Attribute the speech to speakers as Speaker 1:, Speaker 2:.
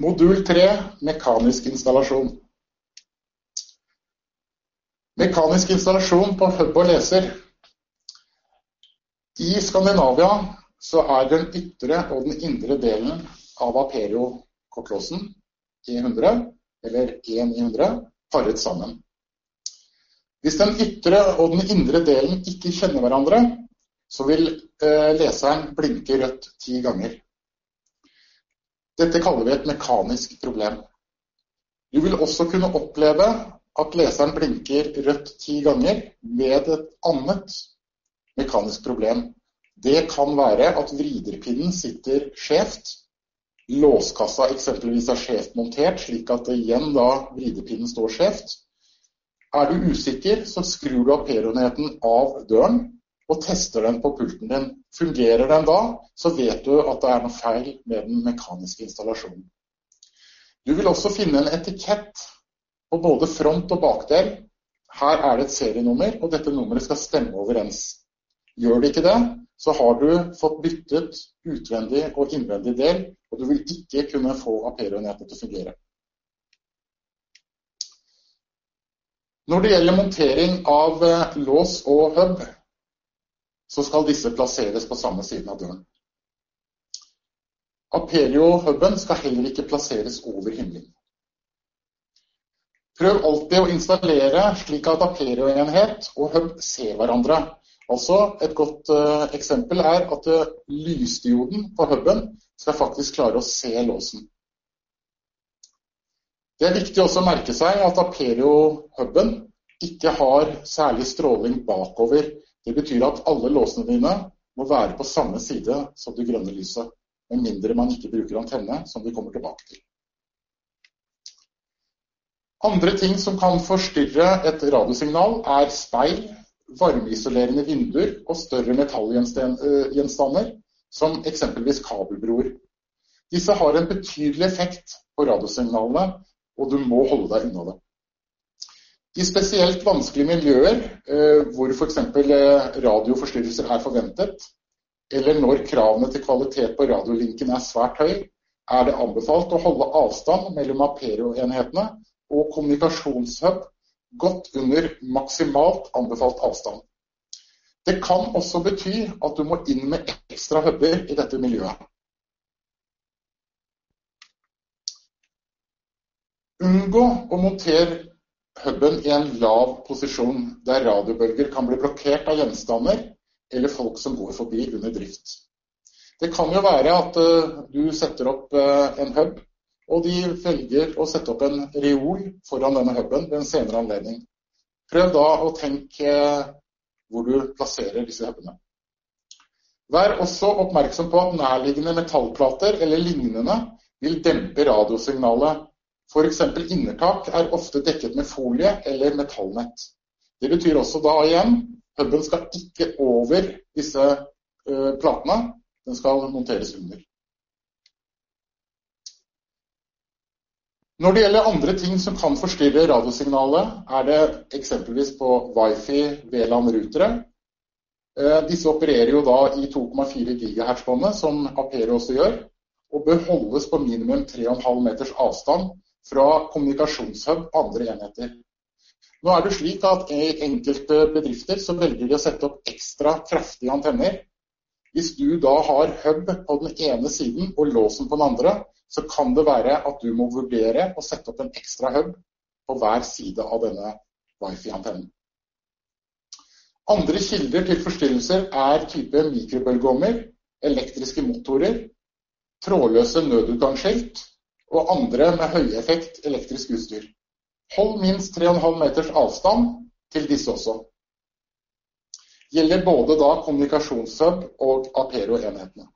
Speaker 1: Modul 3 mekanisk installasjon. Mekanisk installasjon på hub og leser. I Skandinavia så er den ytre og den indre delen av Aperio-kortlåsen E100, eller E900, paret sammen. Hvis den ytre og den indre delen ikke kjenner hverandre, så vil eh, leseren blinke rødt ti ganger. Dette kaller vi et mekanisk problem. Du vil også kunne oppleve at leseren blinker rødt ti ganger ved et annet mekanisk problem. Det kan være at vriderpinnen sitter skjevt. Låskassa eksempelvis er skjevt montert, slik at igjen da vridepinnen står skjevt. Er du usikker, så skrur du aperoneten av døren og tester den på pulten din. Fungerer den da, så vet du at det er noe feil med den mekaniske installasjonen. Du vil også finne en etikett på både front og bakdel. Her er det et serienummer, og dette nummeret skal stemme overens. Gjør det ikke det, så har du fått byttet utvendig og innvendig del, og du vil ikke kunne få Aperio-nettet til å fungere. Når det gjelder montering av eh, lås og hub, så skal disse plasseres på samme siden av døren. Aperio-huben skal heller ikke plasseres over himmelen. Prøv alltid å installere slik at Aperio-enhet og hub ser hverandre. Altså, Et godt uh, eksempel er at uh, lysdioden på huben skal faktisk klare å se låsen. Det er viktig også å merke seg at Aperio-huben ikke har særlig stråling bakover det betyr at alle låsene dine må være på samme side som det grønne lyset, med mindre man ikke bruker antenne, som vi kommer tilbake til. Andre ting som kan forstyrre et radiosignal, er speil, varmeisolerende vinduer og større metallgjenstander, som eksempelvis kabelbroer. Disse har en betydelig effekt på radiosignalene, og du må holde deg unna det. I spesielt vanskelige miljøer, eh, hvor f.eks. Eh, radioforstyrrelser er forventet, eller når kravene til kvalitet på radiolinken er svært høy, er det anbefalt å holde avstand mellom Aperio-enhetene og kommunikasjonshub godt under maksimalt anbefalt avstand. Det kan også bety at du må inn med ekstra huber i dette miljøet. Unngå å montere huben i en lav posisjon, der radiobølger kan bli blokkert av gjenstander eller folk som går forbi under drift. Det kan jo være at uh, du setter opp uh, en hub, og de velger å sette opp en reol foran denne huben ved en senere anledning. Prøv da å tenke uh, hvor du plasserer disse hubene. Vær også oppmerksom på at nærliggende metallplater eller lignende vil dempe radiosignalet F.eks. innertak er ofte dekket med folie eller metallnett. Det betyr også da igjen huben skal ikke over disse uh, platene, den skal monteres under. Når det gjelder andre ting som kan forstyrre radiosignalet, er det eksempelvis på wifi VLAN-rutere. Uh, disse opererer jo da i 2,4 GHz-båndet, som Apero også gjør, og bør holdes på minimum 3,5 meters avstand fra kommunikasjonshub andre enheter. Nå er det slik at I enkelte bedrifter så velger de å sette opp ekstra kraftige antenner. Hvis du da har hub på den ene siden og låsen på den andre, så kan det være at du må vurdere å sette opp en ekstra hub på hver side av denne wifi-antennen. Andre kilder til forstyrrelser er type mikrobølgeovner, elektriske motorer, trådløse nødutgangsskilt og andre med høyeffekt elektrisk utstyr. Hold minst 3,5 meters avstand til disse også. Gjelder både da kommunikasjonshub og Apero-enhetene.